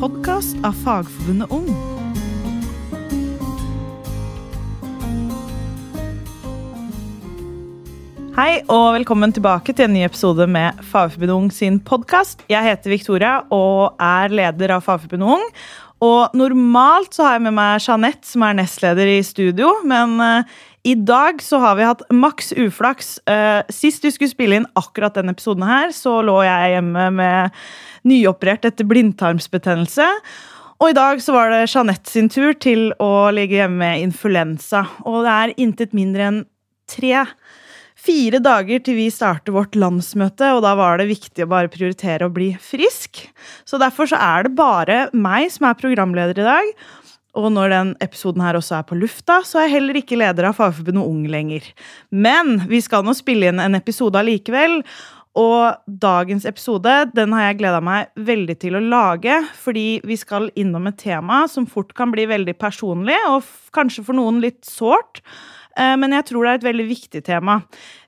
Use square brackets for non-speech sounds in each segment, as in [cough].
podkast av Fagforbundet Ung. Hei og velkommen tilbake til en ny episode med Fagforbundet Ung sin podkast. Jeg heter Victoria og er leder av Fagforbundet Ung. Og normalt så har jeg med meg Jeanette, som er nestleder i studio. Men uh, i dag så har vi hatt maks uflaks. Uh, sist vi skulle spille inn akkurat denne episoden her, så lå jeg hjemme med nyoperert etter blindtarmsbetennelse. Og i dag så var det Jeanette sin tur til å ligge hjemme med influensa. Og det er intet mindre enn tre Fire dager til vi starter vårt landsmøte, og da var det viktig å bare prioritere å bli frisk. Så derfor så er det bare meg som er programleder i dag. Og når den episoden her også er på lufta, så er jeg heller ikke leder av Fagforbundet Ung lenger. Men vi skal nå spille inn en episode allikevel. Og dagens episode den har jeg gleda meg veldig til å lage, fordi vi skal innom et tema som fort kan bli veldig personlig, og kanskje for noen litt sårt. Eh, men jeg tror det er et veldig viktig tema.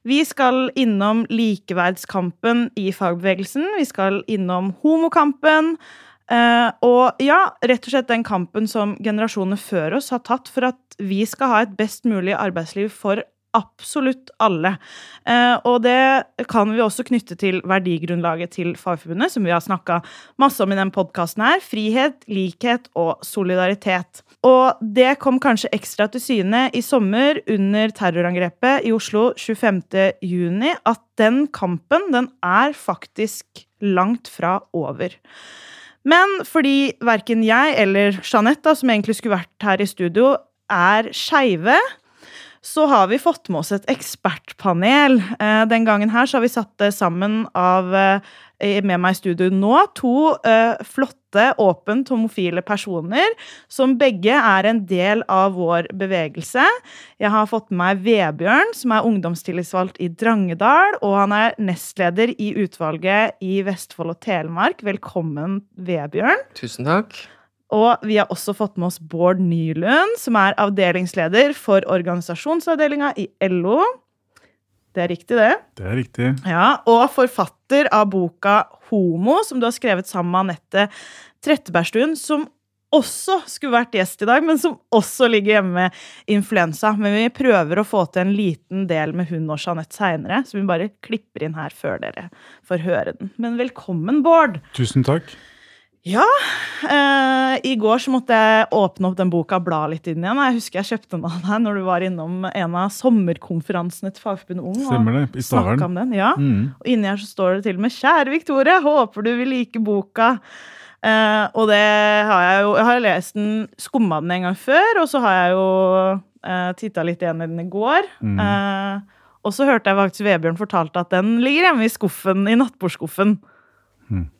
Vi skal innom likeverdskampen i fagbevegelsen. Vi skal innom homokampen. Eh, og ja, rett og slett den kampen som generasjoner før oss har tatt for at vi skal ha et best mulig arbeidsliv for absolutt alle. Eh, og det kan vi også knytte til verdigrunnlaget til Fagforbundet, som vi har snakka masse om i den podkasten her. Frihet, likhet og solidaritet. Og det kom kanskje ekstra til syne i sommer under terrorangrepet i Oslo 25.6, at den kampen, den er faktisk langt fra over. Men fordi verken jeg eller Jeanette, som egentlig skulle vært her i studio, er skeive, så har vi fått med oss et ekspertpanel. Eh, den gangen her så har vi satt det sammen av eh, med meg i studio nå to uh, flotte, åpent homofile personer som begge er en del av vår bevegelse. Jeg har fått med meg Vebjørn, som er ungdomstillitsvalgt i Drangedal, og han er nestleder i utvalget i Vestfold og Telemark. Velkommen, Vebjørn. Tusen takk. Og vi har også fått med oss Bård Nylund, som er avdelingsleder for organisasjonsavdelinga i LO. Det er riktig, det? Det er riktig. Ja, Og forfatter av boka Homo, som du har skrevet sammen med Anette Trettebergstuen, som også skulle vært gjest i dag, men som også ligger hjemme med influensa. Men vi prøver å få til en liten del med hun og Jeanette seinere, så vi bare klipper inn her før dere får høre den. Men velkommen, Bård. Tusen takk. Ja. Eh, I går så måtte jeg åpne opp den boka og bla litt inn igjen. Jeg husker jeg kjøpte den av deg når du var innom en av sommerkonferansene til Fagforbundet Ung. Stemmer det, i Stavern. Om den. Ja. Mm. Og inni her så står det til og med 'Kjære Victoria, håper du vil like boka'. Eh, og det har jeg jo Jeg har lest den, skumma den en gang før, og så har jeg jo eh, titta litt igjen i den i går. Mm. Eh, og så hørte jeg faktisk Vebjørn fortalte at den ligger hjemme i skuffen, i nattbordskuffen. Mm.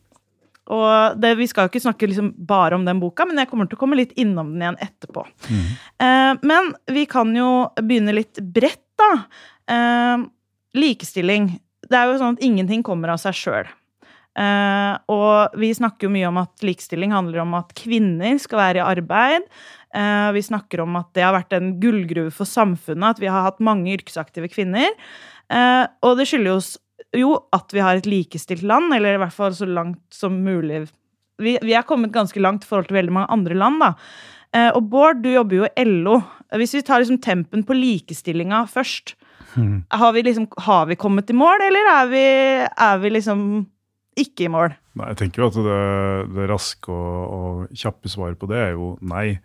Og det, Vi skal jo ikke snakke liksom bare om den boka, men jeg kommer til å komme litt innom den igjen etterpå. Mm. Eh, men vi kan jo begynne litt bredt, da. Eh, likestilling. Det er jo sånn at ingenting kommer av seg sjøl. Eh, og vi snakker jo mye om at likestilling handler om at kvinner skal være i arbeid. Eh, vi snakker om at det har vært en gullgruve for samfunnet at vi har hatt mange yrkesaktive kvinner. Eh, og det skyldes jo at vi har et likestilt land, eller i hvert fall så langt som mulig. Vi, vi er kommet ganske langt i forhold til veldig mange andre land, da. Eh, og Bård, du jobber jo i LO. Hvis vi tar liksom tempen på likestillinga først, mm. har, vi liksom, har, vi kommet i mål, eller er vi, er vi liksom ikke i mål? Nei, jeg tenker jo at det, det raske og, og, kjappe svaret på det er jo nei.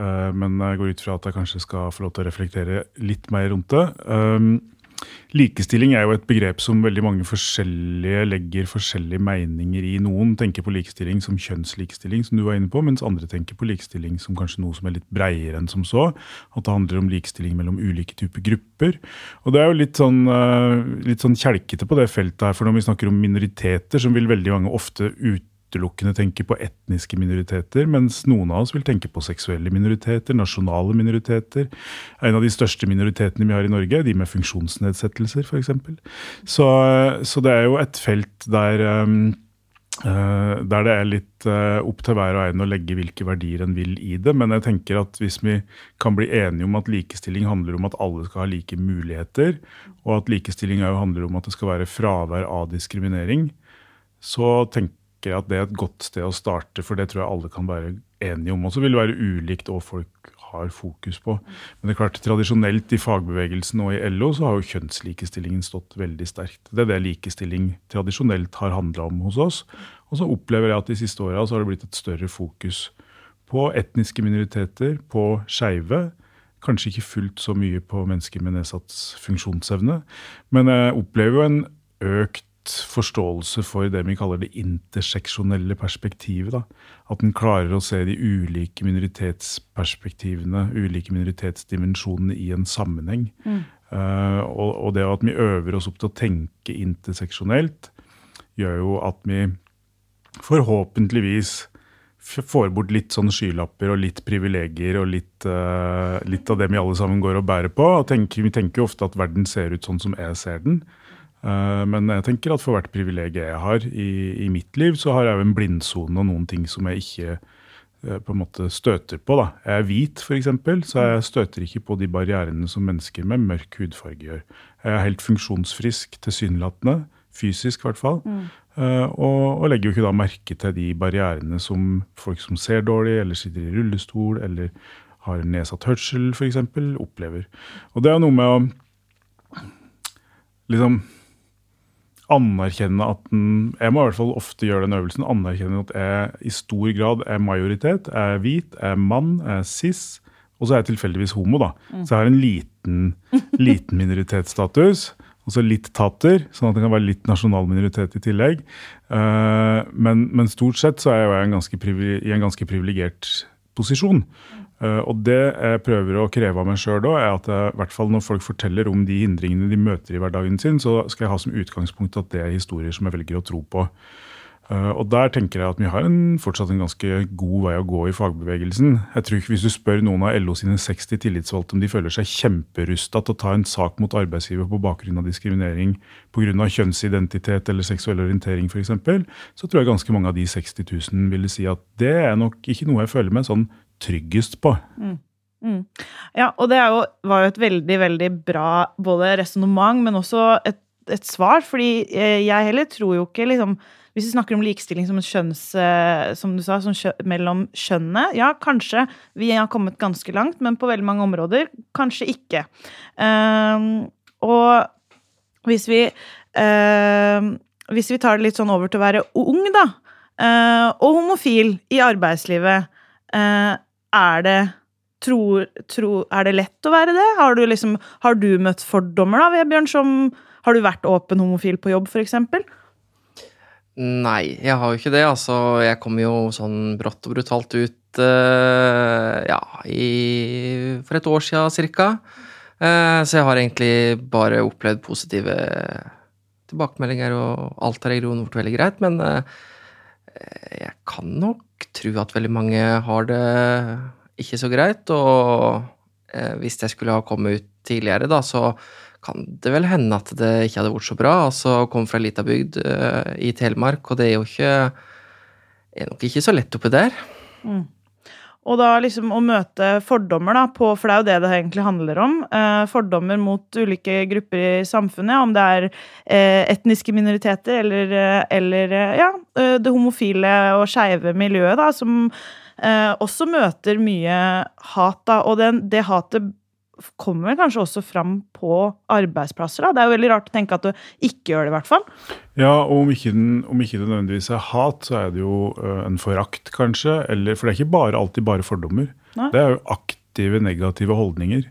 Uh, men jeg går ut fra at jeg kanskje skal få lov til å reflektere litt mer rundt det. Likestilling er jo et begrep som veldig mange forskjellige legger forskjellige meninger i. Noen tenker på likestilling som kjønnslikestilling, som du var inne på, mens andre tenker på likestilling som kanskje noe som er litt breiere enn som så. At det handler om likestilling mellom ulike typer grupper. Og det er jo litt sånn, eh, litt sånn kjelkete på det feltet her, for når vi snakker om minoriteter, som vil veldig mange ofte ut utelukkende tenker på etniske minoriteter, mens noen av oss vil tenke på seksuelle minoriteter, nasjonale minoriteter. En av de største minoritetene vi har i Norge, er de med funksjonsnedsettelser, f.eks. Så, så det er jo et felt der um, Uh, der det er litt uh, opp til hver og en å legge hvilke verdier en vil i det. Men jeg tenker at hvis vi kan bli enige om at likestilling handler om at alle skal ha like muligheter, og at likestilling handler om at det skal være fravær av diskriminering, så tenk, tenker at det er et godt sted å starte, for det tror jeg alle kan være enige om. Og så vil det være ulikt hva folk har fokus på. Men det er klart, tradisjonelt i fagbevegelsen og i LO så har jo kjønnslikestillingen stått veldig sterkt. Det er det likestilling tradisjonelt har handla om hos oss. Og så opplever jeg at de siste åra har det blitt et større fokus på etniske minoriteter, på skeive. Kanskje ikke fullt så mye på mennesker med nedsatt funksjonsevne. Men jeg opplever jo en økt forståelse for det vi kaller det interseksjonelle perspektivet. Da. At en klarer å se de ulike minoritetsperspektivene, ulike minoritetsdimensjonene i en sammenheng. Mm. Uh, og, og, det at vi øver oss opp til å tenke interseksjonelt, gjør jo at vi forhåpentligvis får bort litt sånn skylapper og litt privilegier og litt, uh, litt, av det vi alle sammen går og bærer på. Og tenker, vi tenker ofte at verden ser ut sånn som jeg ser den. Eh, men jeg tenker at for hvert privilegium jeg har i, i, mitt liv, så har jeg jo en blindsone og noen ting som jeg ikke eh, på en måte støter på. da. Jeg er hvit, f.eks., så jeg støter ikke på de barrierene som mennesker med mørk hudfarge gjør. Jeg er helt funksjonsfrisk, tilsynelatende. Fysisk, i hvert fall. Mm. Uh, og, og, legger jo ikke da merke til de barrierene som folk som ser dårlig, eller sitter i rullestol, eller har nedsatt hørsel, f.eks., opplever. Og det er noe med å liksom anerkjenne at den Jeg må i hvert fall ofte gjøre den øvelsen. Anerkjenne at jeg i stor grad er majoritet. Er hvit, er mann, er cis. Og så er jeg tilfeldigvis homo, da. Mm. Så jeg har en liten, [laughs] liten minoritetsstatus. Og så litt tater, sånn at det kan være litt nasjonal minoritet i tillegg. Uh, men, men, stort sett så er jeg ganske i en ganske privilegert posisjon. Uh, og det jeg prøver å kreve av meg sjøl da, er at jeg, i hvert fall når folk forteller om de hindringene de møter i hverdagen sin, så skal jeg ha som utgangspunkt at det er historier som jeg velger å tro på. Uh, og der tenker jeg at vi har en, fortsatt en ganske god vei å gå i fagbevegelsen. Jeg tror ikke Hvis du spør noen av LO sine 60 tillitsvalgte om de føler seg kjemperusta til å ta en sak mot arbeidsgiver på bakgrunn av diskriminering pga. kjønnsidentitet eller seksuell orientering f.eks., så tror jeg ganske mange av de 60 000 ville si at det er nok ikke noe jeg føler meg sånn tryggest på. Mm. Mm. Ja, og det jo, var jo et veldig, veldig bra både resonnement, men også et, et, svar. Fordi eh, jeg heller tror jo ikke liksom Hvis vi snakker om likestilling som en kjønns... Eh, som du sa, som kjø, mellom kjønnene Ja, kanskje vi har kommet ganske langt, men på veldig mange områder kanskje ikke. Um, og hvis vi um, Hvis vi tar det litt sånn over til å være ung, da, uh, og homofil i arbeidslivet er det tror, tror, Er det lett å være det? Har du, liksom, har du møtt fordommer, da, Vebjørn? Som, har du vært åpen homofil på jobb, f.eks.? Nei, jeg har jo ikke det. Altså, jeg kom jo sånn brått og brutalt ut uh, ja, i, for et år siden cirka. Uh, så jeg har egentlig bare opplevd positive tilbakemeldinger, og alt har i grunnen vært veldig greit. Men uh, jeg kan nok tro at veldig mange har det ikke så greit. Og eh, hvis jeg skulle ha kommet ut tidligere, da, så kan det vel hende at det ikke hadde vært så bra. Altså, kom fra ei lita bygd eh, i Telemark, og det er jo ikke er nok ikke så lett oppi der. Mm. Og da liksom å møte fordommer, da, på, for det er jo det det egentlig handler om. Eh, fordommer mot ulike grupper i samfunnet, om det er eh, etniske minoriteter eller, eh, eller eh, ja, eh, det homofile og skeive miljøet, da, som eh, også møter mye hat. da, Og den, det hatet kommer kanskje også fram på arbeidsplasser. Da. Det er jo veldig rart å tenke at du ikke gjør det, i hvert fall. Ja, og om ikke, den, om ikke det nødvendigvis er hat, så er det jo uh, en forakt, kanskje. Eller, for det er ikke bare, alltid bare fordommer. Nei. Det er jo aktive, negative holdninger.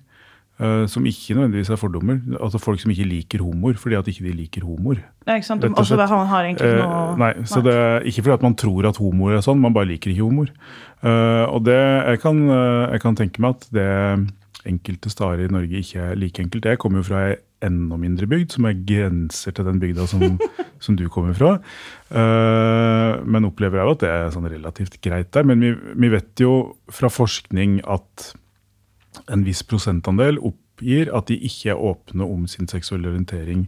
Uh, som ikke nødvendigvis er fordommer. Altså Folk som ikke liker homoer fordi at ikke de liker homoer. Ja, ikke sant? Altså, han har egentlig ikke noe... Uh, nei, så det er Ikke fordi at man tror at homoer er sånn, man bare liker ikke homoer. Uh, og det, jeg kan, jeg kan tenke meg at det enkelte steder i Norge ikke er like enkelt. Jeg kommer jo fra ei enda mindre bygd, som er grenser til den bygda som, [laughs] som du kommer fra. Uh, men opplever jeg jo at det er sånn relativt greit der. Men vi, vi, vet jo fra forskning at en viss prosentandel oppgir at de ikke er åpne om sin seksuelle orientering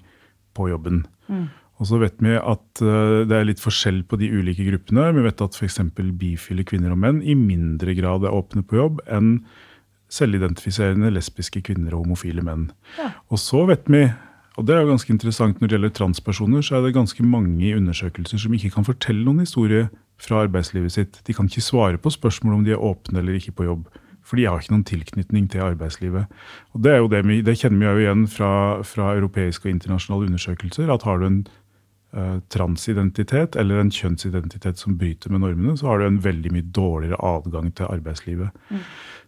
på jobben. Mm. Og så vet vi at uh, det er litt forskjell på de ulike gruppene. Vi vet at f.eks. bifile kvinner og menn i mindre grad er åpne på jobb enn selvidentifiserende lesbiske kvinner og homofile menn. Ja. Og så vet vi Og det er jo ganske interessant Når det gjelder transpersoner, så er det ganske mange i undersøkelser som ikke kan fortelle noen historie fra arbeidslivet sitt. De kan ikke svare på spørsmål om de er åpne eller ikke på jobb. For de har ikke noen tilknytning til arbeidslivet. Og Det er jo det, vi, det kjenner vi jo igjen fra, fra europeiske og internasjonale undersøkelser. at Har du en transidentitet eller en kjønnsidentitet som bryter med normene, så har du en veldig mye dårligere adgang til arbeidslivet. Mm.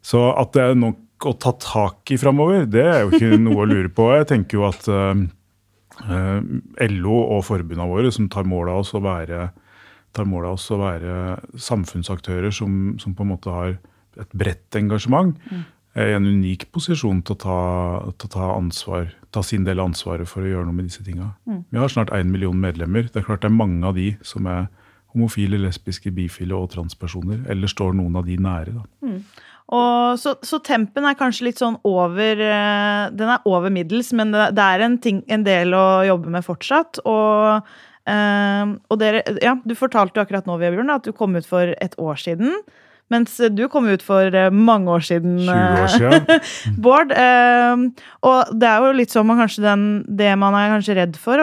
Så at det er nok å ta tak i framover, det er jo ikke noe å lure på. Jeg tenker jo at uh, uh, LO og forbundene våre, som tar mål av oss å være oss å være samfunnsaktører som, som, på en måte har et bredt engasjement, mm. Er i en unik posisjon til å, ta, til å ta, ansvar, ta, sin del av ansvaret for å gjøre noe med disse tinga. Mm. Vi har snart én million medlemmer. Det er klart det er mange av de som er homofile, lesbiske, bifile og transpersoner. Eller står noen av de nære. da. Mm. Og så, så, tempen er kanskje litt sånn over eh, Den er over middels, men det, det er en, ting, en, del å jobbe med fortsatt. Og, øh, og dere Ja, du fortalte jo akkurat nå, Vebjørn, at du kom ut for et år siden. Mens du kom ut for eh, mange år siden, 20 år siden. [laughs] Bård. og det er jo litt sånn man den, det man er kanskje redd for,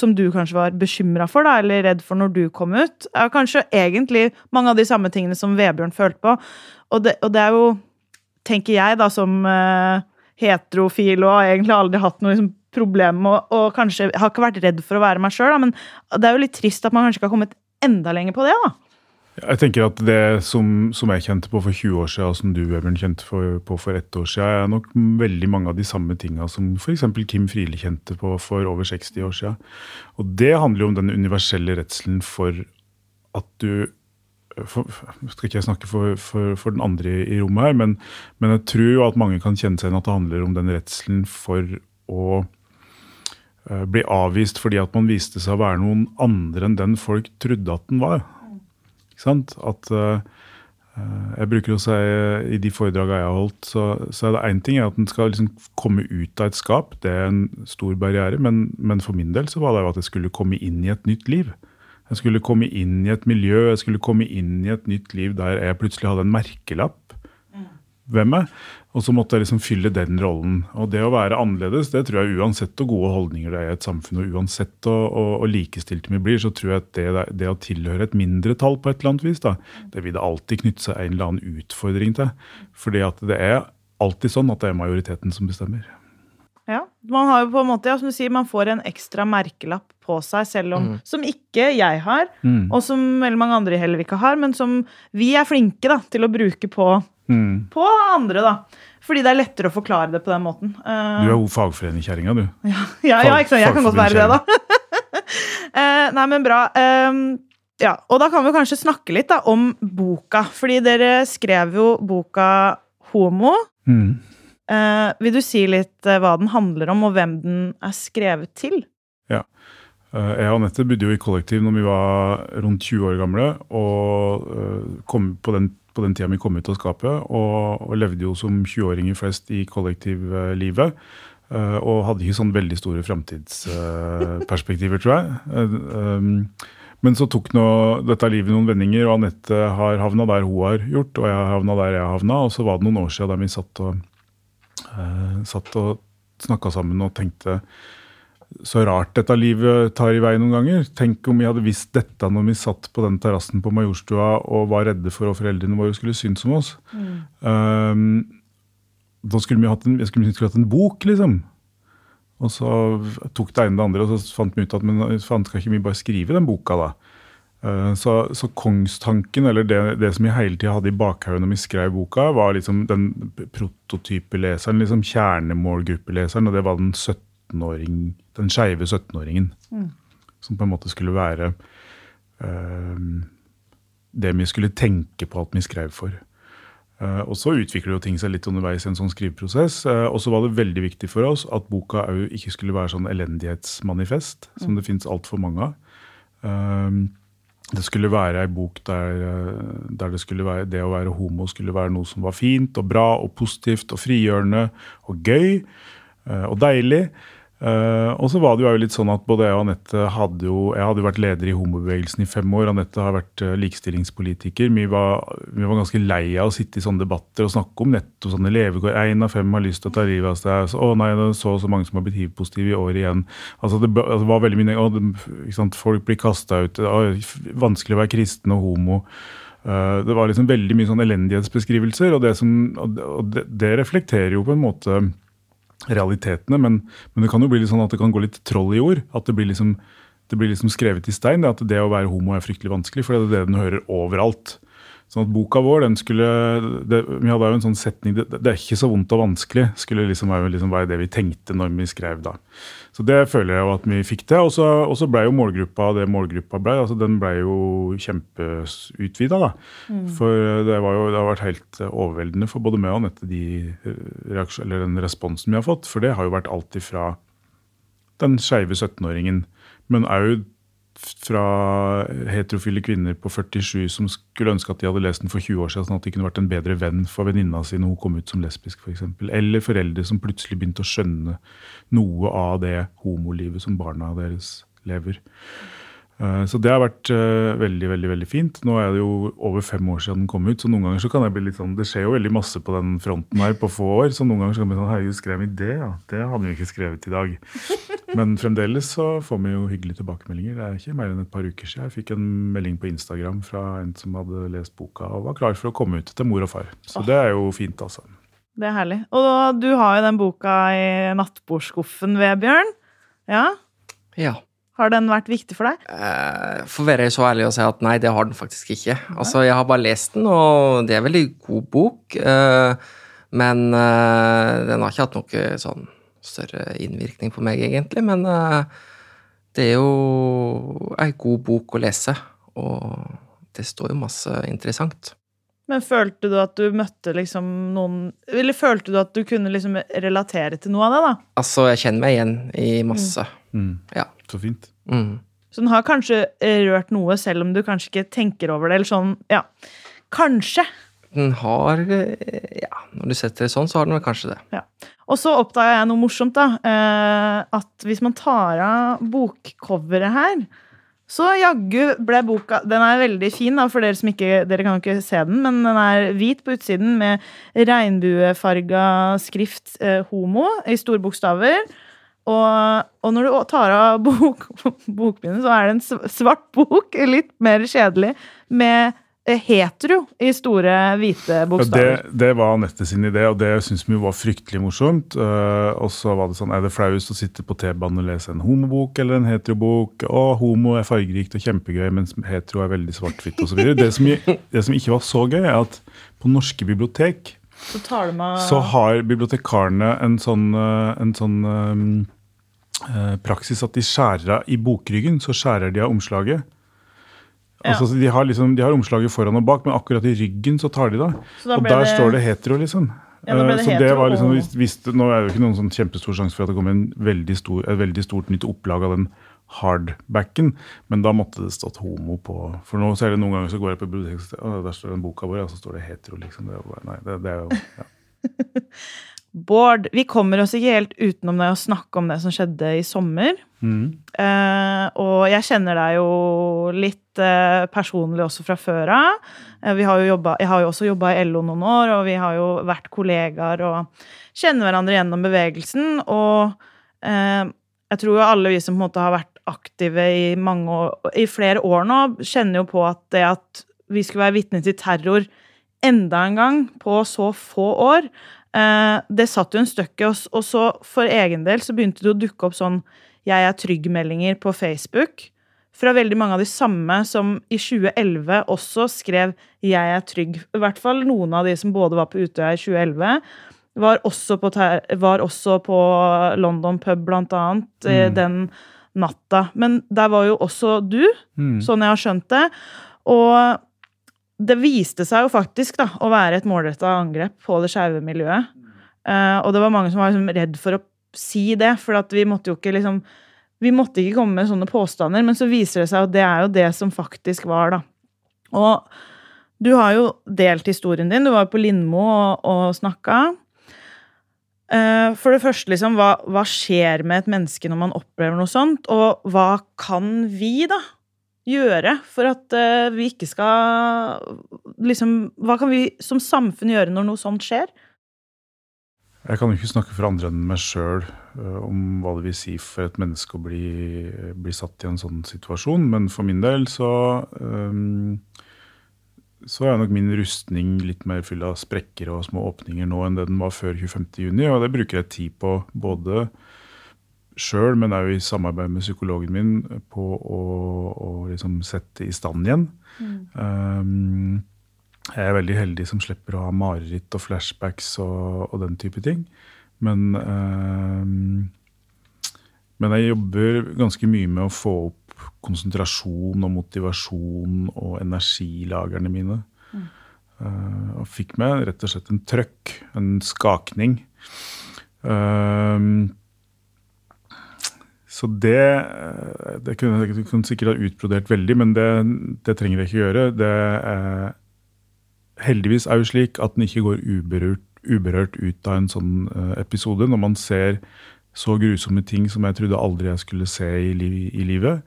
som du kanskje var bekymra for, da, eller redd for når du kom ut, er kanskje egentlig mange av de samme tingene som Vebjørn følte på. Og det, og det er jo, tenker jeg, da, som heterofil og har egentlig aldri hatt noe liksom, problem med og kanskje har ikke vært redd for å være meg sjøl, men det er jo litt trist at man kanskje ikke har kommet enda lenger på det. da. Jeg tenker at Det som, som, jeg kjente på for 20 år siden, og som du Webern, kjente for, på for ett år siden, er nok veldig mange av de samme tinga som f.eks. Kim Friele kjente på for over 60 år siden. Og Det handler jo om den universelle redselen for at du for, skal ikke jeg snakke for, for, for, den andre i rommet her, men, men, jeg tror jo at mange kan kjenne seg igjen at det handler om den redselen for å uh, bli avvist fordi at man viste seg å være noen andre enn den folk trodde at den var. At uh, Jeg bruker å si i de foredragene jeg har holdt, så, så er det én ting at en skal liksom komme ut av et skap. Det er en stor barriere. Men, men for min del så var det jo at jeg skulle komme inn i et nytt liv. Jeg skulle komme inn i et miljø, jeg skulle komme inn i et nytt liv der jeg plutselig hadde en merkelapp ved er. Og så måtte jeg liksom fylle den rollen. Og det å være annerledes, det tror jeg uansett hvor gode holdninger det er i et samfunn, og uansett hvor likestilte vi blir, så tror jeg at det, det, å tilhøre et mindretall på et eller annet vis, da, det vil det alltid knytte seg en eller annen utfordring til. Fordi at det er alltid sånn at det er majoriteten som bestemmer. Ja, man har jo på en måte, ja, som du sier, man får en ekstra merkelapp på seg, selv om mm. Som ikke jeg har, mm. og som veldig mange andre heller ikke har, men som vi er flinke da, til å bruke på, mm. på andre, da. Fordi det er lettere å forklare det på den måten. Uh, du er jo fagforeningskjerringa, du. [laughs] Ja, ja, ja, ikke sant. Jeg kan godt være det, da. uh, [laughs] nei, men bra. Um, ja, og da kan vi kanskje snakke litt da, om boka. Fordi dere skrev jo boka Homo. Mm. Uh, vil du si litt uh, hva den handler om, og hvem den er skrevet til? Ja. Uh, jeg og Anette bodde jo i kollektiv når vi var rundt 20 år gamle. Og kom på den, på den tida vi kom ut av skapet, og, og levde jo som 20-åringer flest i kollektivlivet. og hadde ikke sånn veldig store framtidsperspektiver, tror jeg. Um, men så tok nå dette livet noen vendinger, og Anette har havna der hun har gjort, og jeg har havna der jeg har havna. Og så var det noen år siden der vi satt og uh, og snakka sammen og tenkte så rart dette livet tar i vei noen ganger. Tenk om vi hadde visst dette når vi satt på den terrassen på Majorstua og var redde for at foreldrene våre skulle synes om oss. Mm. Um, da skulle vi hatt en, jeg skulle, skulle hatt en bok, liksom. Og så tok det ene det andre, og så fant vi ut at men skal ikke vi bare skrive den boka, da? Uh, så, så, kongstanken, eller det, det som jeg hele tida hadde i bakhodet når vi skrev boka, var liksom den prototypeleseren, liksom kjernemålgruppeleseren, og det var den 17-åring, den skeive 17-åringen. Mm. Som på en måte skulle være uh, det vi skulle tenke på at vi skrev for. Uh, og så utvikler jo ting seg litt underveis i en sånn skriveprosess. Uh, og så var det veldig viktig for oss at boka òg ikke skulle være sånn elendighetsmanifest, mm. som det fins altfor mange av. Uh, det skulle være ei bok der, eh, der, det skulle være, det å være homo skulle være noe som var fint og bra og positivt og frigjørende og gøy og deilig. Uh, og så var det jo litt sånn at både jeg og Anette hadde jo Jeg hadde jo vært leder i homobevegelsen i fem år. Anette har vært uh, likestillingspolitiker. Vi var, vi var, ganske lei av å sitte i sånne debatter og snakke om nettopp sånne levekår. Én av fem har lyst til å ta livet av seg. Å nei, det er så og så mange som har blitt hiv-positive i år igjen. Altså det, altså, var veldig mye det, Folk blir kasta ut. Det var vanskelig å være kristen og homo. Uh, det var liksom veldig mye sånn elendighetsbeskrivelser, og, det, som, og det, det reflekterer jo på en måte realitetene. Men, men, det kan jo bli litt sånn at det kan gå litt troll i ord. At det blir liksom, det blir liksom skrevet i stein. Det at det å være homo er fryktelig vanskelig, for det er det den hører overalt. Sånn at Boka vår den skulle, det, Vi hadde jo en sånn setning det, det, er ikke så vondt og vanskelig, skulle liksom være, liksom være det vi tenkte når vi skrev da. Så det føler jeg jo at vi fikk til. Og så ble jo målgruppa det målgruppa ble. altså Den ble jo kjempeutvida. Mm. For det, var jo, det har vært helt overveldende for både meg og Anette de den responsen vi har fått. For det har jo vært alt ifra den skeive 17-åringen, men òg fra heterofile kvinner på 47 som skulle ønske at de hadde lest den for 20 år siden, sånn at de kunne vært en bedre venn for venninna si når hun kom ut som lesbisk, f.eks. Eller foreldre som plutselig begynte å skjønne noe av det homolivet som barna deres lever. Eh, så det har vært uh, veldig veldig, veldig fint. Nå er det jo over fem år siden den kom ut, så noen ganger så kan jeg bli litt sånn Det skjer jo veldig masse på den fronten her på få år, så noen ganger så kan jeg bli sånn Herregud, skrev vi det? Ja, det hadde vi ikke skrevet i dag. [laughs] Men fremdeles så får vi jo hyggelige tilbakemeldinger. Det er ikke mer enn et par uker siden jeg fikk en melding på Instagram fra en som hadde lest boka og var klar for å komme ut til mor og far. Så det er jo fint, altså. Det er herlig. Og du har jo den boka i nattbordskuffen, Vebjørn. Ja? Ja. Har den vært viktig for deg? Eh, for å være så ærlig å si at nei, det har den faktisk ikke. Altså, Jeg har bare lest den, og det er veldig god bok. Eh, men eh, den har ikke hatt noe sånn større innvirkning på meg, egentlig. Men det er jo ei god bok å lese, og det står jo masse interessant. Men følte du at du møtte liksom noen Eller følte du at du kunne liksom relatere til noe av det, da? Altså, jeg kjenner meg igjen i masse. Mm. Mm. Ja. Så fint. Mm. Så den har kanskje eh, rørt noe, selv om du kanskje ikke tenker over det. Eller sånn, ja. Kanskje. Den har eh, Ja, når du setter det sånn, så har den vel kanskje det. Ja. Og så oppdaga jeg noe morsomt, da. Eh, at hvis man tar av bokcoveret her, så jaggu ble boka Den er veldig fin, da, for dere som ikke Dere kan ikke se den, men den er hvit på utsiden med regnbuefarga skrift eh, 'homo' i store bokstaver. Og, og, når du tar av bok, [laughs] bokbindet, så er det en svart bok, litt mer kjedelig, med hetero i store, hvite bokstaver. Det, det var Anette sin idé, og det syns vi var fryktelig morsomt. Uh, og så var det sånn, Er det flauest å sitte på T-banen og lese en homobok eller en heterobok? Å, homo er fargerikt og kjempegøy, mens hetero er veldig svart-hvitt osv. Det, som, det som ikke var så gøy, er at på norske bibliotek så, så, har bibliotekarene en sånn, eh, en sånn um, Eh, praksis at de skjærer av i bokryggen, så skjærer de av omslaget. Ja. Altså, de, har liksom, de har omslaget foran og bak, men akkurat i ryggen så tar de det. Og der det... står det hetero, liksom. Ja, det så det var liksom, hvis, hvis, Nå er det jo ikke noen sånn kjempestor sjanse for at det kommer veldig stor, et veldig stort nytt opplag av den hardbacken, men da måtte det stått homo på. For nå ser det noen ganger så går jeg på biblioteket og der står den boka vår, og så står det hetero. liksom. Det, nei, det, det er jo, ja. [laughs] Bård, vi kommer oss ikke helt utenom det å snakke om det som skjedde i sommer. Mm. Eh, og jeg kjenner deg jo litt eh, personlig også fra før av. Eh, jeg har jo også jobba i LO noen år, og vi har jo vært kollegaer og kjenner hverandre gjennom bevegelsen. Og eh, jeg tror jo alle vi som på en måte har vært aktive i, år, i flere år nå, kjenner jo på at det at vi skulle være vitne til terror enda en gang på så få år det satt jo en støkk i oss. Og så for egen del så begynte det å dukke opp sånn 'jeg er trygg'-meldinger på Facebook. Fra veldig mange av de samme som i 2011 også skrev 'jeg er trygg'. I hvert fall noen av de som både var på Utøya i 2011, var også på, var også på London pub, blant annet, eh, mm. den natta. Men der var jo også du, mm. sånn jeg har skjønt det. Og det viste seg jo faktisk da, å være et målretta angrep på det skeive miljøet. Uh, og det var mange som var liksom redd for å si det, for vi måtte jo ikke liksom Vi måtte ikke komme med sånne påstander, men så viser det seg at det er jo det som faktisk var, da. Og du har jo delt historien din. Du var på Lindmo og, og snakka. Eh, for det første, liksom, hva, hva skjer med et menneske når man opplever noe sånt? Og hva kan vi, da, gjøre for at uh, vi ikke skal Liksom, hva kan vi som samfunn gjøre når noe sånt skjer? Jeg kan jo ikke snakke for andre enn meg sjøl uh, om hva det vil si for et menneske å bli, bli, satt i en sånn situasjon, men for min del så um, så er nok min rustning litt mer full av sprekker og små åpninger nå enn det den var før 25.6. Og det bruker jeg tid på både sjøl, men òg i samarbeid med psykologen min, på å, å liksom sette i stand igjen. Mm. Um, jeg er veldig heldig som slipper å ha mareritt og flashbacks og, og den type ting. Men, um, men jeg jobber ganske mye med å få opp konsentrasjon og motivasjon og energilagrene mine. Mm. Uh, og fikk meg rett og slett en trøkk, en skakning. Uh, så det, eh, det kunne jeg sikkert ha utbrodert veldig, men det, det, trenger jeg ikke gjøre. Det eh, heldigvis er jo slik at den ikke går uberørt, uberørt ut av en sånn episode. Når man ser så grusomme ting som jeg trodde aldri jeg skulle se i, i livet.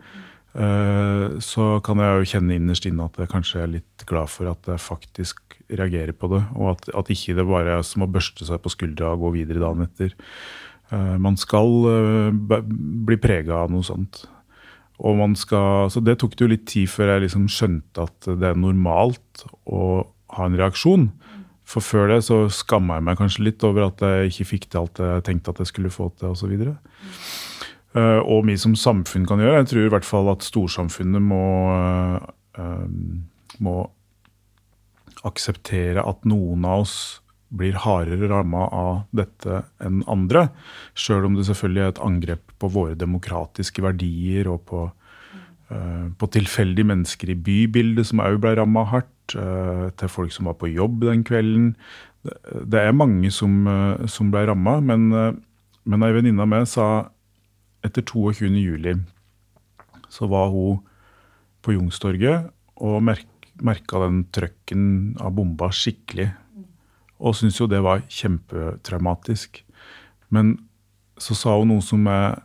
Eh, så kan jeg jo kjenne innerst inne at jeg kanskje er litt glad for at jeg faktisk reagerer på det. Og at, at ikke det bare er som å børste seg på skuldra og gå videre dagen etter. Eh, man skal eh, bli prega av noe sånt. Og man skal, så det tok det jo litt tid før jeg liksom skjønte at det er normalt å ha en reaksjon. For før det så skamma jeg meg kanskje litt over at jeg ikke fikk til alt jeg tenkte at jeg skulle få til. Og så videre. Eh, og vi som samfunn kan gjøre. Jeg tror i hvert fall at storsamfunnet må, må akseptere at noen av oss blir hardere ramma av dette enn andre. Sjøl om det selvfølgelig er et angrep på våre demokratiske verdier og på, uh, på tilfeldige mennesker i bybildet som òg ble ramma hardt. Uh, til folk som var på jobb den kvelden. Det, er mange som, uh, som ble ramma, men, men ei venninne av meg sa etter 22. juli så var hun på Youngstorget og merk, merka den trøkken av bomba skikkelig. Og syntes jo det var kjempetraumatisk. Men så sa hun noe som jeg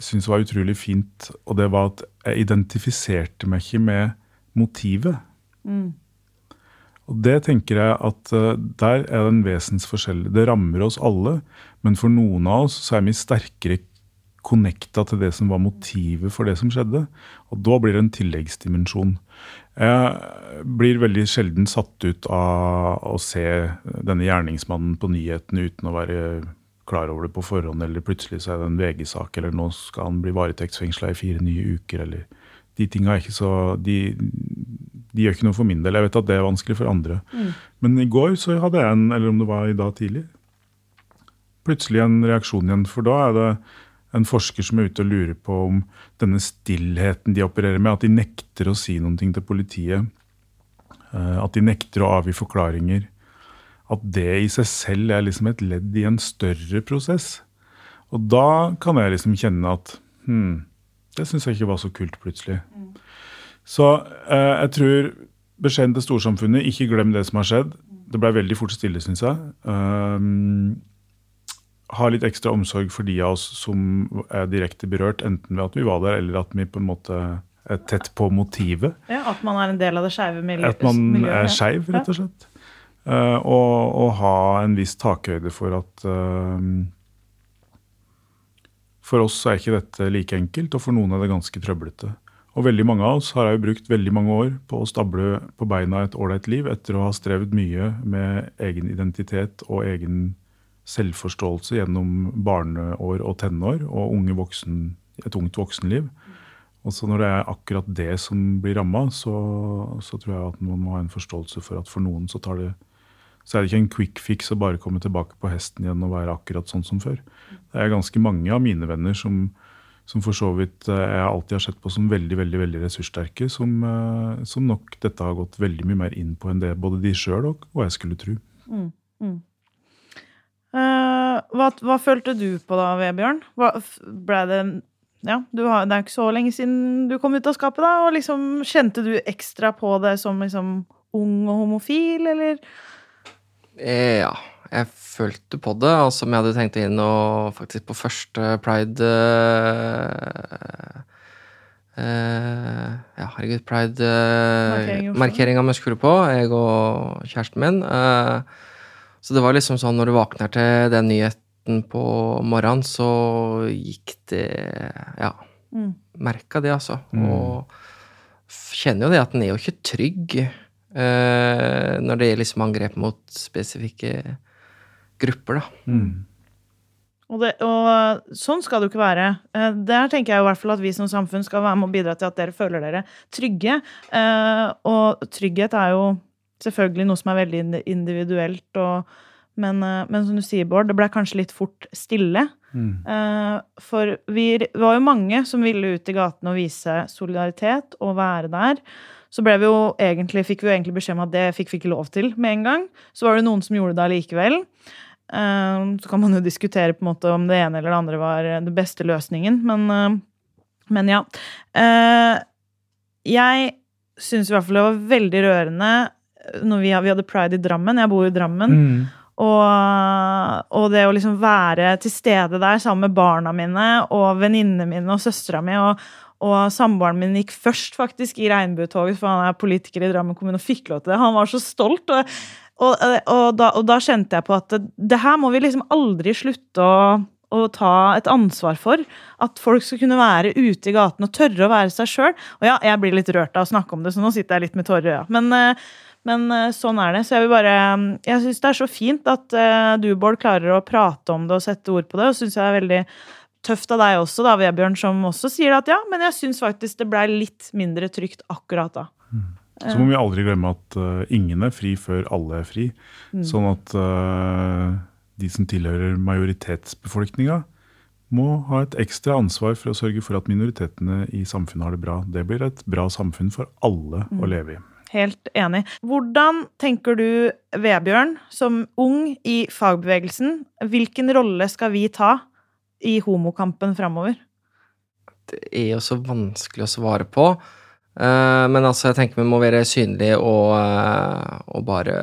syntes var utrolig fint, og det var at jeg identifiserte meg ikke med motivet. Mm. Og det tenker jeg at uh, der er det en vesensforskjell. Det rammer oss alle, men for noen av oss så er vi sterkere connecta til det som var motivet for det som skjedde. Og da blir det en tilleggsdimensjon. Jeg blir veldig sjelden satt ut av å se denne gjerningsmannen på nyhetene uten å være klar over det på forhånd, eller plutselig så er det en VG-sak, eller nå skal han bli varetektsfengsla i fire nye uker, eller De tinga er ikke så de, de, gjør ikke noe for min del. Jeg vet at det er vanskelig for andre. Mm. Men i går så hadde jeg en, eller om det var i dag tidlig, plutselig en reaksjon igjen. For da er det en forsker som er ute og lurer på om denne stillheten de opererer med, at de nekter å si noen ting til politiet, eh, at de nekter å avgi forklaringer, at det i seg selv er liksom et ledd i en større prosess. Og da kan jeg liksom kjenne at hm, det syns jeg ikke var så kult plutselig. Så eh, jeg tror beskjeden til storsamfunnet, ikke glem det som har skjedd. Det ble veldig fort stille, syns jeg. Um, ha litt ekstra omsorg for de av oss som er direkte berørt, enten ved at vi var der, eller at vi på en måte er tett på motivet. Ja, At man er en del av det skeive miljøet. At man er skeiv, rett og slett. Uh, og, og, ha en viss takhøyde for at uh, For oss er ikke dette like enkelt, og for noen er det ganske trøblete. Og veldig mange av oss har jo brukt veldig mange år på å stable på beina et ålreit liv etter å ha strevd mye med egen identitet og egen selvforståelse gjennom barneår og tenår og unge voksen, et ungt voksenliv. Og så når det er akkurat det som blir ramma, så, så, tror jeg at man må ha en forståelse for at for noen så, det, så er det ikke en quick fix å bare komme tilbake på hesten igjen og være akkurat sånn som før. Det er ganske mange av mine venner som, som for så vidt eh, jeg alltid har sett på som veldig veldig, veldig ressurssterke, som, eh, som nok dette har gått veldig mye mer inn på enn det både de sjøl og, og jeg skulle tro. Mm. Uh, hva, hva, følte du på da, Vebjørn? Hva, ble det ja, har, Det er ikke så lenge siden du kom ut av skapet, da. og liksom, Kjente du ekstra på det som liksom, ung og homofil, eller? Eh, ja. jeg følte på det, og som jeg hadde tenkt inn og faktisk på første pride uh, uh, Ja, herregud, pride-markeringa vi skulle på, jeg og kjæresten min. eh, så det var liksom sånn når du våkner til den nyheten på morgenen, så gikk det Ja, Mm. merka det, altså. Mm. Og kjenner jo det at den er jo ikke trygg eh, når det er liksom angrep mot spesifikke grupper, da. Mm. Og, det, og sånn skal det jo ikke være. Eh, Der tenker jeg i hvert fall at vi som samfunn skal være med og bidra til at dere føler dere trygge. Eh, Og trygghet er jo selvfølgelig noe som er veldig individuelt. Og, men, eh, men som du sier, Bård, det ble kanskje litt fort stille. Mm. Eh, For vi var jo mange som ville ut i gatene og vise solidaritet og være der. Så ble vi jo egentlig, fikk vi jo egentlig beskjed om at det fikk vi ikke lov til med en gang. Så var det noen som gjorde det allikevel. Eh, Så kan man jo diskutere på en måte om det ene eller det andre var den beste løsningen, men, men ja. Jeg syns i hvert fall det var veldig rørende når vi, vi hadde pride i Drammen. Jeg bor i Drammen. Mm. Og, og det å liksom være til stede der sammen med barna mine og venninnene mine og søstera mi. Og, og samboeren min gikk først faktisk i regnbuetoget, for han er politiker i Drammen kommune og fikk lov til det. Han var så stolt. Og, og, og, da, og da kjente jeg på at det, det her må vi liksom aldri slutte å, å ta et ansvar for. At folk skal kunne være ute i gaten og tørre å være seg sjøl. Og ja, jeg blir litt rørt av å snakke om det, så nå sitter jeg litt med tårer i øya. Men eh, men eh, sånn er det. Så jeg vil bare Jeg syns det er så fint at eh, du, Bård, klarer å prate om det og sette ord på det. Og syns jeg er veldig tøft av deg også, da, Vebjørn, som også sier at ja, men jeg syns faktisk det blei litt mindre trygt akkurat da. Så må vi aldri glemme at uh, ingen er fri før alle er fri. Mm. Sånn at uh, de som tilhører majoritetsbefolkninga, må ha et ekstra ansvar for å sørge for at minoritetene i samfunnet har det bra. Det blir et bra samfunn for alle Mm. å leve i. Helt enig. Hvordan tenker du, Vebjørn, som ung i fagbevegelsen, hvilken rolle skal vi ta i homokampen framover? Det er jo så vanskelig å svare på. Eh, men altså, jeg tenker vi må være synlige og, eh, og bare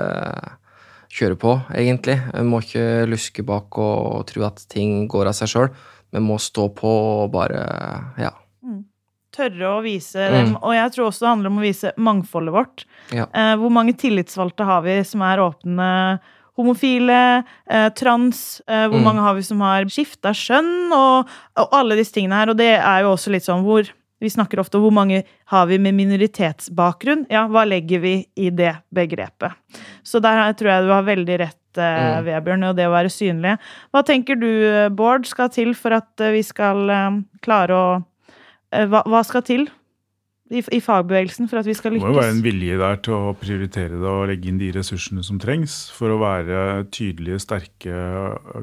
kjøre på, egentlig. Vi må ikke luske bak og tro at ting går av seg sjøl. Vi må stå på og bare Ja. Tørre å vise Mm. dem. Og jeg tror også det handler om å vise mangfoldet vårt. Ja. Eh, hvor mange tillitsvalgte har vi som er åpne homofile, eh, trans? Eh, hvor Mm. mange har vi som har skifta skjønn? Og, og alle disse tingene her. Og det er jo også litt sånn hvor vi snakker ofte om hvor mange har vi med minoritetsbakgrunn. Ja, hva legger vi i det begrepet? Så der tror jeg du har veldig rett, eh, Mm. Vebjørn, og det å være synlige. Hva tenker du, Bård, skal til for at eh, vi skal eh, klare å eh, hva, hva skal til i, i fagbevegelsen for at vi skal lykkes. Det må jo være en vilje der til å prioritere det og legge inn de ressursene som trengs for å være tydelige, sterke,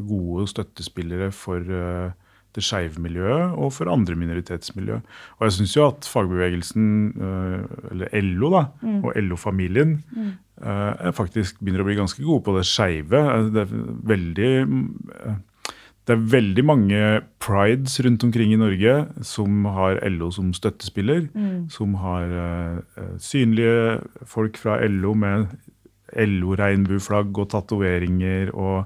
gode støttespillere for eh, det skeive miljøet og for andre minoritetsmiljø. Og jeg syns jo at fagbevegelsen, eh, eller LO da, Mm. og LO-familien, mm. faktisk begynner å bli ganske gode på det skeive. Eh, Det er veldig eh, det er veldig mange prides rundt omkring i Norge som har LO som støttespiller. Mm. Som har uh, synlige folk fra LO med LO-regnbueflagg og tatoveringer. Og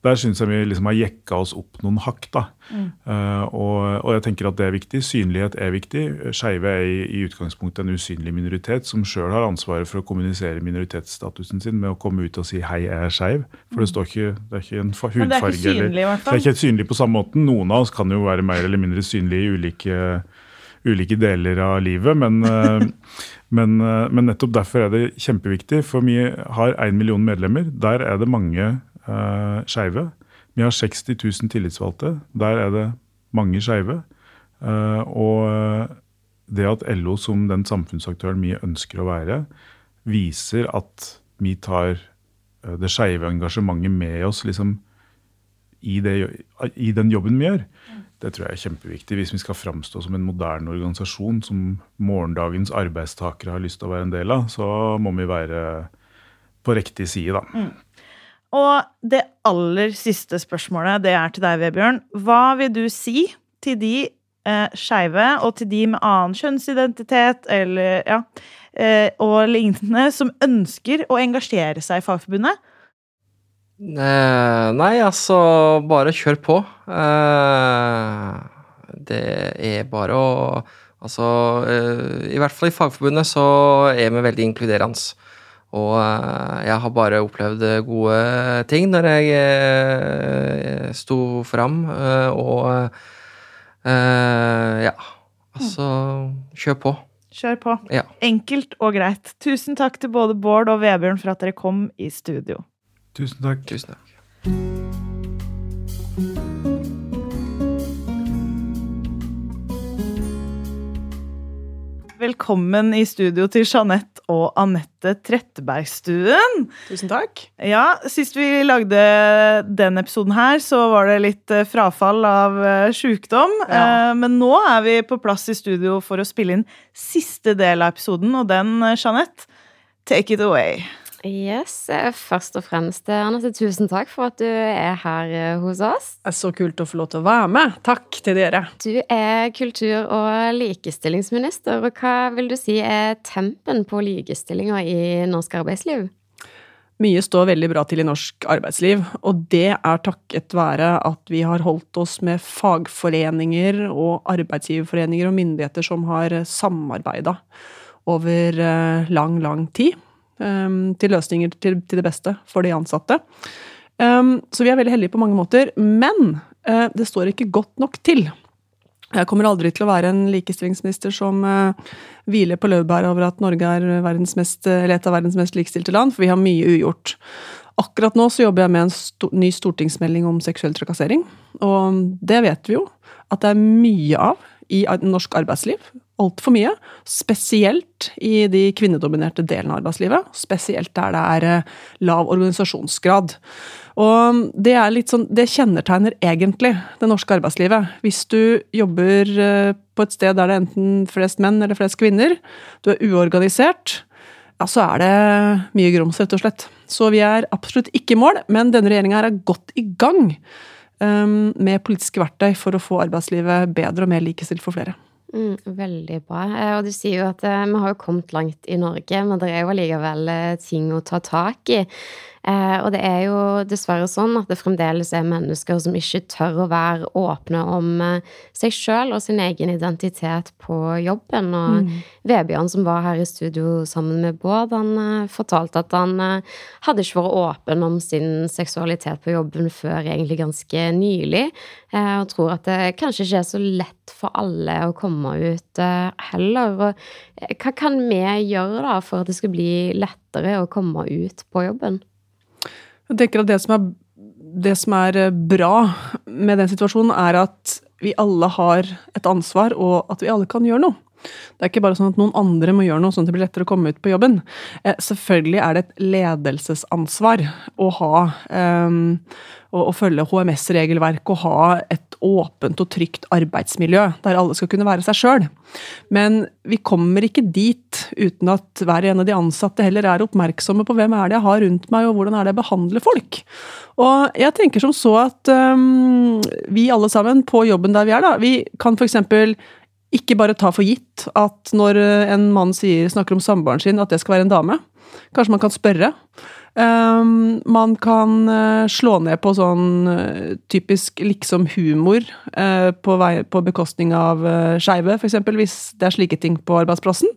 der syns jeg vi liksom har jekka oss opp noen hakk. da. Eh, og, og jeg tenker at det er viktig. Synlighet er viktig. Skeive er i, i utgangspunktet en usynlig minoritet som sjøl har ansvaret for å kommunisere minoritetsstatusen sin med å komme ut og si 'hei, jeg er skeiv'. For det står ikke, det er ikke en fa- Men det er ikke synlig, i det er ikke synlig på samme måten. Noen av oss kan jo være mer eller mindre synlige i ulike, ulike deler av livet, men, eh, men, eh, men nettopp derfor er det kjempeviktig. For vi har én million medlemmer. Der er det mange uh, skeive. Vi har 60 000 tillitsvalgte. Der er det mange skeive. Uh, og det at LO som den samfunnsaktøren vi ønsker å være, viser at vi tar det skeive engasjementet med oss liksom, i, det, i den jobben vi gjør. Det tror jeg er kjempeviktig hvis vi skal framstå som en moderne organisasjon som morgendagens arbeidstakere har lyst til å være en del av. Så må vi være på riktig side, da. Og det aller siste spørsmålet, det er til deg, Vebjørn. Hva vil du si til de eh, skeive, og til de med annen kjønnsidentitet eller ja, eh, og lignende, som ønsker å engasjere seg i Fagforbundet? Eh, nei, altså, bare kjør på. Eh, det er bare å Altså, eh, i hvert fall i Fagforbundet så er vi veldig inkluderende. Og jeg har bare opplevd gode ting når jeg sto fram, og ja. Altså, kjør på. Kjør på. Ja. Enkelt og greit. Tusen takk til både Bård og Vebjørn for at dere kom i studio. Tusen takk. Tusen takk. Velkommen i studio til Jeanette og Anette Trettebergstuen. Tusen takk. Ja, Sist vi lagde den episoden her, så var det litt eh, frafall av eh, sjukdom. Ja. Eh, Men nå er vi på plass i studio for å spille inn siste del av episoden, og den, Jeanette, take it away. Yes, eh, Først og fremst, eh, Anette, tusen takk for at du er her eh, hos oss. Det er så kult å få lov til å være med. Takk til dere. Du er kultur- og likestillingsminister, og hva vil du si er tempen på likestillinga i norsk arbeidsliv? Mye står veldig bra til i norsk arbeidsliv, og det er takket være at vi har holdt oss med fagforeninger og arbeidsgiverforeninger og myndigheter som har samarbeida over lang, lang tid eh, til løsninger til, til det beste for de ansatte. Um, Så vi er veldig heldige på mange måter, men uh, det står ikke godt nok til. Jeg kommer aldri til å være en likestillingsminister som uh, hviler på laurbæret over at Norge er verdens mest, et av verdens mest likestilte land, for vi har mye ugjort. Akkurat nå så jobber jeg med en sto ny stortingsmelding om seksuell trakassering. Og det vet vi jo at det er mye av i norsk arbeidsliv. Altfor mye. Spesielt i de kvinnedominerte delene av arbeidslivet. Spesielt der det er eh, lav organisasjonsgrad. Og det er litt sånn, det kjennetegner egentlig det norske arbeidslivet. Hvis du jobber eh, på et sted der det er enten flest menn eller flest kvinner, du er uorganisert, ja, så er det mye grums, rett og slett. Så vi er absolutt ikke i mål, men denne regjeringa er godt i gang med politiske verktøy for å få arbeidslivet bedre og mer likestilt for flere. Mm, veldig bra. Eh, Og du sier jo at eh, vi har jo kommet langt i Norge, men det er jo allikevel eh, ting å ta tak i. Eh, og det er jo dessverre sånn at det fremdeles er mennesker som ikke tør å være åpne om seg sjøl og sin egen identitet på jobben. Og Vebjørn, som var her i studio sammen med Bård, han fortalte at han hadde ikke vært åpen om sin seksualitet på jobben før egentlig ganske nylig. Eh, og tror at det kanskje ikke er så lett for alle å komme ut eh, heller. Og eh, hva kan vi gjøre da for at det skal bli lettere å komme ut på jobben? Jeg tenker at det som, er, det som er eh, bra med den situasjonen, er at vi alle har et ansvar, og at vi alle kan gjøre noe. Det er ikke bare sånn at noen andre må gjøre noe sånn at det blir lettere å komme ut på jobben. Eh, selvfølgelig er det et ledelsesansvar å ha eh, å, å følge HMS-regelverk og ha et åpent og trygt arbeidsmiljø der alle skal kunne være seg sjøl. Men vi kommer ikke dit uten at hver en av de ansatte heller er oppmerksomme på hvem er det jeg har rundt meg, og hvordan er det jeg behandler folk. Og jeg tenker som så at um, vi alle sammen på jobben der vi er, da, vi kan f.eks. ikke bare ta for gitt at når en mann sier, snakker om samboeren sin, at det skal være en dame. Kanskje man kan spørre. Um, man kan uh, slå ned på sånn uh, typisk liksom-humor uh, på, på bekostning av uh, skeive, f.eks. hvis det er slike ting på arbeidsplassen.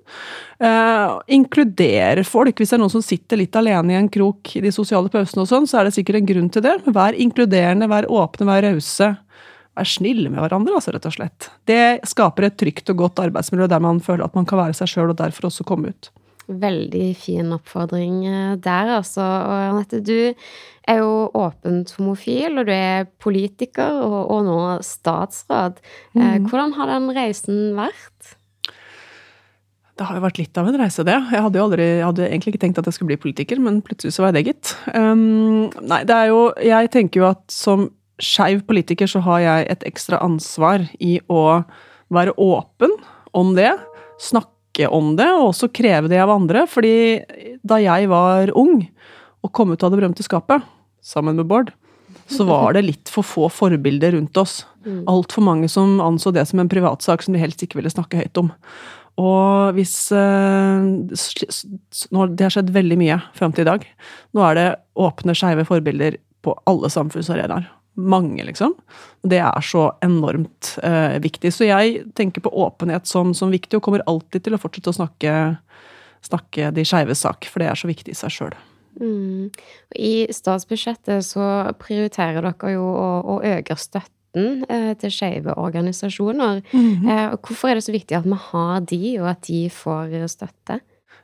Inkludere folk. Hvis det er noen som sitter litt alene i en krok i de sosiale pausene, og sånn, så er det sikkert en grunn til det. Vær inkluderende, vær åpne, vær rause. Vær snille med hverandre, altså, rett og slett. Det skaper et trygt og godt arbeidsmiljø der man føler at man kan være seg sjøl, og derfor også komme ut. Veldig fin oppfordring eh, der, altså. Og Anette, du er jo åpent homofil, og du er politiker og, og nå statsråd. Mm. Hvordan har den reisen vært? Det har jo vært litt av en reise, det. Jeg hadde jo aldri, jeg hadde egentlig ikke tenkt at jeg skulle bli politiker, men plutselig så var jeg det, gitt. Um, nei, det er jo Jeg tenker jo at som skeiv politiker så har jeg et ekstra ansvar i å være åpen om det. Snakke om det, og også kreve det av andre. Fordi da jeg var ung og kom ut av det berømte skapet, sammen med Bård, så var det litt for få forbilder rundt oss. Altfor mange som anså det som en privatsak som de helst ikke ville snakke høyt om. Og hvis eh, nå, Det har skjedd veldig mye fram til i dag. Nå er det åpne, skeive forbilder på alle samfunnsarenaer. Mange, liksom. Det er så enormt eh, viktig. Så jeg tenker på åpenhet som, som, viktig, og kommer alltid til å fortsette å snakke, snakke de skeives sak, for det er så viktig i seg sjøl. Mm. I statsbudsjettet så prioriterer dere jo å, å øke støtten eh, til skeive organisasjoner. Mm -hmm. eh, hvorfor er det så viktig at vi har de, og at de får støtte?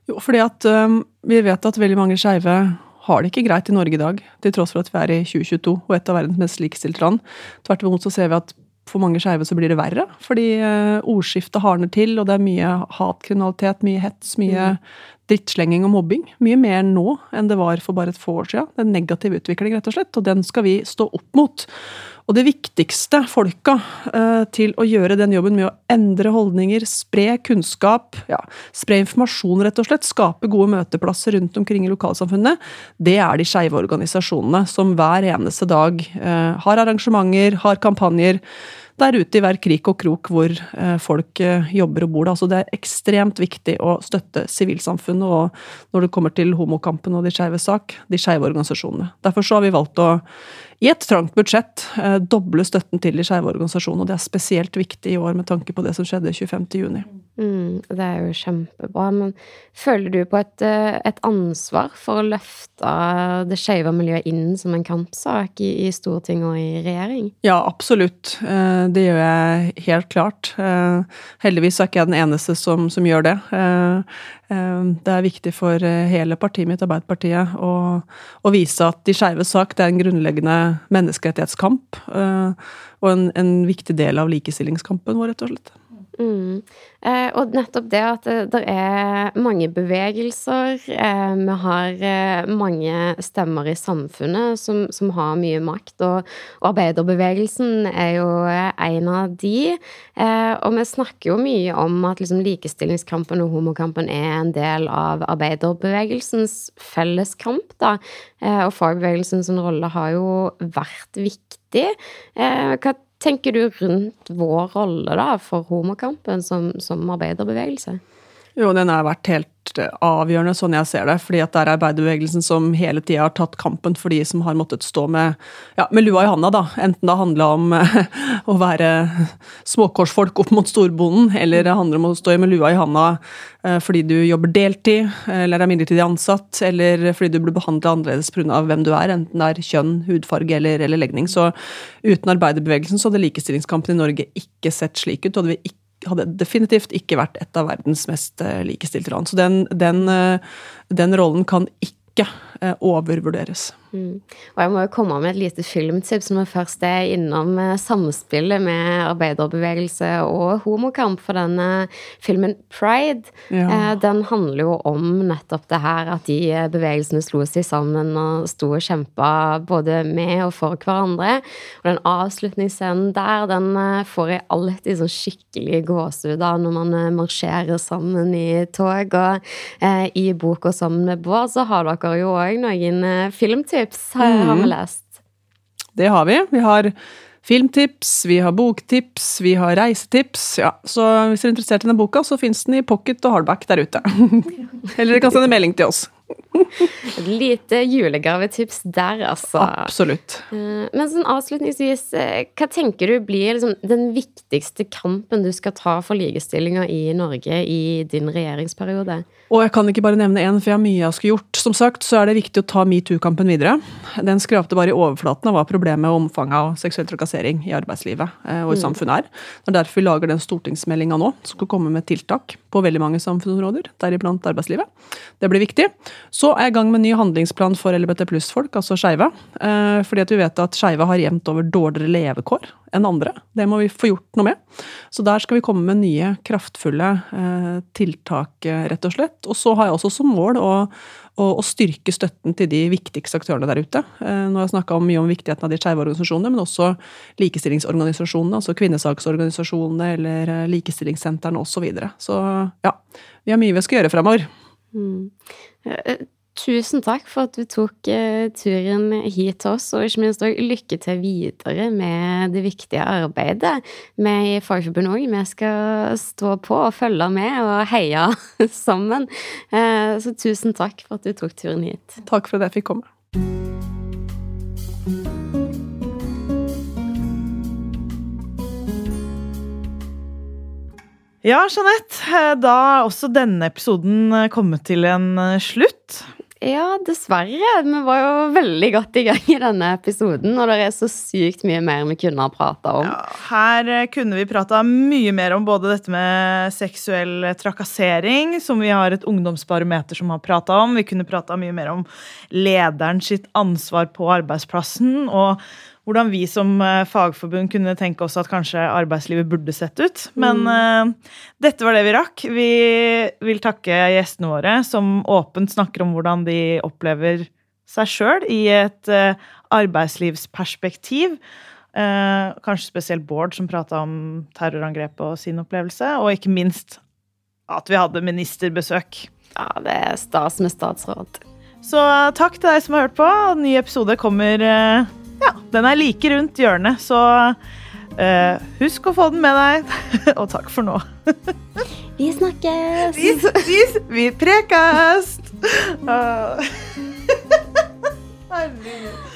Jo, fordi at um, vi vet at veldig mange skeive har det ikke greit i Norge i dag, til tross for at vi er i 2022 og et av verdens mest likestilte land. Tvert imot så ser vi at for mange skeive så blir det verre, fordi uh, ordskiftet hardner til, og det er mye hatkriminalitet, mye hets, mye mm. drittslenging og mobbing. Mye mer nå enn det var for bare et få år siden. Det er en negativ utvikling, rett og slett, og den skal vi stå opp mot. Og det viktigste folka eh, til å gjøre den jobben med å endre holdninger, spre kunnskap, ja, spre informasjon, rett og slett, skape gode møteplasser rundt omkring i lokalsamfunnet, det er de skeive organisasjonene som hver eneste dag eh, har arrangementer, har kampanjer der ute i hver krik og krok hvor eh, folk eh, jobber og bor. Altså det er ekstremt viktig å støtte sivilsamfunnet, og når det kommer til homokampen og de skeives sak, de skeive organisasjonene. Derfor så har vi valgt å i et trangt budsjett eh, doble støtten til de skeive organisasjonene. Og det er spesielt viktig i år med tanke på det som skjedde 25.6. Mm, det er jo kjempebra. Men føler du på et, eh, et ansvar for å løfte det skeive miljøet inn som en kampsak i, i Stortinget og i regjering? Ja, absolutt. Eh, det gjør jeg helt klart. Heldigvis er ikke jeg den eneste som, som gjør det. Det er viktig for hele partiet mitt, Arbeiderpartiet, å, å vise at de skeives sak er en grunnleggende menneskerettighetskamp. Og en, en viktig del av likestillingskampen vår, rett og slett. Mm. Eh, og nettopp det at det, det er mange bevegelser, eh, vi har eh, mange stemmer i samfunnet som, som har mye makt, og, og, arbeiderbevegelsen er jo en av de. Eh, og vi snakker jo mye om at liksom, likestillingskampen og homokampen er en del av arbeiderbevegelsens felleskamp, da. Eh, og fagbevegelsens rolle har jo vært viktig. Eh, hva tenker du rundt vår rolle da for homokampen som, som arbeiderbevegelse? Jo, den har vært helt avgjørende, sånn jeg ser det. fordi at det er arbeiderbevegelsen som hele tida har tatt kampen for de som har måttet stå med, ja, med lua i handa, da. Enten det handla om [laughs] å være småkorsfolk opp mot storbonden, eller det handler om å stå med lua i handa eh, fordi du jobber deltid, eller er midlertidig ansatt, eller fordi du blir behandla annerledes pga. hvem du er, enten det er kjønn, hudfarge eller, eller legning. Så uten arbeiderbevegelsen så hadde likestillingskampen i Norge ikke sett slik ut. og hadde vi ikke hadde definitivt ikke vært et av verdens mest eh, likestilte land. Så den, den, eh, den rollen kan ikke overvurderes. Mm. Og jeg må jo komme med et lite filmtips når vi først er innom eh, samspillet med arbeiderbevegelse og homokamp. For denne filmen Pride, ja. eh, den handler jo om nettopp det her at de eh, bevegelsene slo seg sammen og sto og kjempa både med og for hverandre. Og den avslutningsscenen der, den eh, får jeg alltid sånn skikkelig gåsehud av når man marsjerer sammen i tog. Og eh, i boka Sammen med Bård så har dere jo òg noen filmtips filmtips har, mm. har vi lest. Det har vi. Vi har filmtips, vi har boktips, vi har reisetips. Ja, så hvis dere er interessert i denne boka, så fins den i pocket og hardback der ute. [laughs] Eller dere kan sende melding til oss. Et lite julegavetips der, altså. Absolutt. Eh, men sånn avslutningsvis, eh, hva tenker du blir liksom den viktigste kampen du skal ta for likestillinga i Norge i din regjeringsperiode? Og jeg kan ikke bare nevne én, for jeg har mye jeg skulle gjort. Som sagt så er det viktig å ta metoo-kampen videre. Den skrapte bare i overflaten av hva problemet og omfanget av seksuell trakassering i arbeidslivet eh, og i mm. samfunnet er. Det er derfor vi lager den stortingsmeldinga nå, som skal komme med tiltak på veldig mange samfunnsområder, deriblant arbeidslivet. Det blir viktig. Så er jeg i gang med en ny handlingsplan for LBT pluss-folk, altså skeive. Eh, fordi at vi vet at skeive har jevnt over dårligere levekår enn andre. Det må vi få gjort noe med. Så der skal vi komme med nye, kraftfulle eh, tiltak, rett og slett. Og så har jeg også som mål å, å styrke støtten til de viktigste aktørene der ute. Eh, nå har jeg snakka mye om viktigheten av de skeive organisasjonene, men også likestillingsorganisasjonene, altså kvinnesaksorganisasjonene eller eh, likestillingssentrene osv. Så, videre. så ja, vi har mye vi skal gjøre fremover. Mm. Tusen takk for at du tok eh, turen hit til oss, og ikke minst òg lykke til videre med det viktige arbeidet. Vi i Fagforbundet òg, vi skal stå på og følge med og heie [laughs] sammen. Eh, så tusen takk for at du tok turen hit. Takk for at jeg fikk komme. Ja, Jeanette, eh, da er også denne episoden kommet til en slutt. Ja, dessverre. Vi var jo veldig godt i gang i denne episoden, og det er så sykt mye mer vi kunne ha prata om. Ja, her kunne vi prata mye mer om både dette med seksuell trakassering, som vi har et ungdomsbarometer som har prata om. Vi kunne prata mye mer om lederen sitt ansvar på arbeidsplassen. og hvordan vi som eh, fagforbund kunne tenke oss at kanskje arbeidslivet burde sett ut. Men mm. uh, dette var det vi rakk. Vi vil takke gjestene våre, som åpent snakker om hvordan de opplever seg sjøl i et uh, arbeidslivsperspektiv. Uh, kanskje spesielt Bård, som prata om terrorangrepet og sin opplevelse. Og ikke minst at vi hadde ministerbesøk. Ja, det er stas med statsråd. Så takk til deg som har hørt på. Ny episode kommer ja, den er like rundt hjørnet, så uh, husk å få den med deg. [laughs] Og takk for nå. [laughs] vi snakkes. Vi, vi, vi prekast. Uh. [laughs] Herregud.